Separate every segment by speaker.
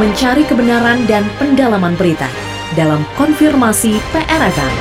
Speaker 1: mencari kebenaran dan pendalaman berita dalam konfirmasi PRFM.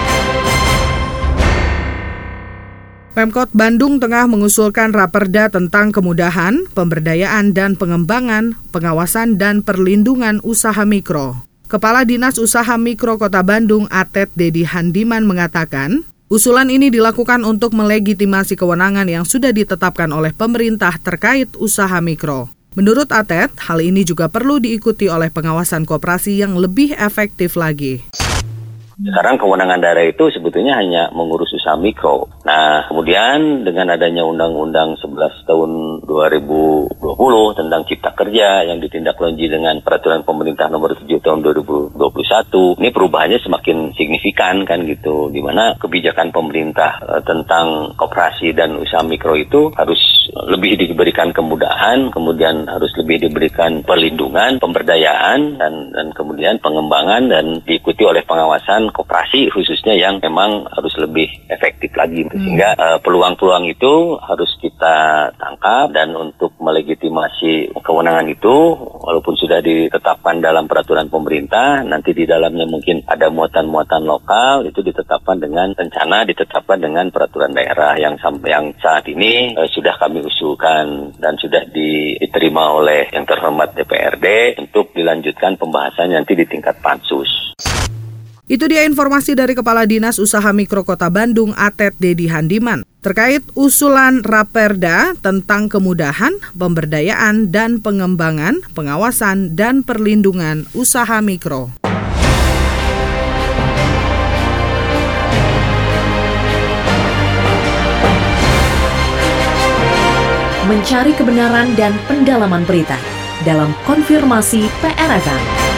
Speaker 2: Pemkot Bandung tengah mengusulkan raperda tentang kemudahan, pemberdayaan dan pengembangan, pengawasan dan perlindungan usaha mikro. Kepala Dinas Usaha Mikro Kota Bandung Atet Dedi Handiman mengatakan, Usulan ini dilakukan untuk melegitimasi kewenangan yang sudah ditetapkan oleh pemerintah terkait usaha mikro. Menurut Atet, hal ini juga perlu diikuti oleh pengawasan koperasi yang lebih efektif lagi.
Speaker 3: Sekarang kewenangan daerah itu sebetulnya hanya mengurus usaha mikro. Nah, kemudian dengan adanya Undang-Undang 11 tahun 2020 tentang Cipta Kerja yang ditindaklanjuti dengan Peraturan Pemerintah Nomor 7 tahun 2021, ini perubahannya semakin signifikan kan gitu, di mana kebijakan pemerintah eh, tentang koperasi dan usaha mikro itu harus lebih diberikan kemudahan, kemudian harus lebih diberikan perlindungan, pemberdayaan, dan, dan kemudian pengembangan dan diikuti oleh pengawasan koperasi khususnya yang memang harus lebih efektif lagi. Hmm. Sehingga uh, peluang-peluang itu harus kita tangkap dan untuk melegitimasi kewenangan itu, walaupun sudah ditetapkan dalam peraturan pemerintah, nanti di dalamnya mungkin ada muatan-muatan lokal, itu ditetapkan dengan rencana, ditetapkan dengan peraturan daerah yang sampai yang saat ini uh, sudah kami kami usulkan dan sudah diterima oleh yang terhormat DPRD untuk dilanjutkan pembahasan nanti di tingkat pansus.
Speaker 2: Itu dia informasi dari Kepala Dinas Usaha Mikro Kota Bandung Atet Dedi Handiman terkait usulan Raperda tentang kemudahan, pemberdayaan, dan pengembangan, pengawasan, dan perlindungan usaha mikro.
Speaker 1: Mencari kebenaran dan pendalaman berita dalam konfirmasi PRFM.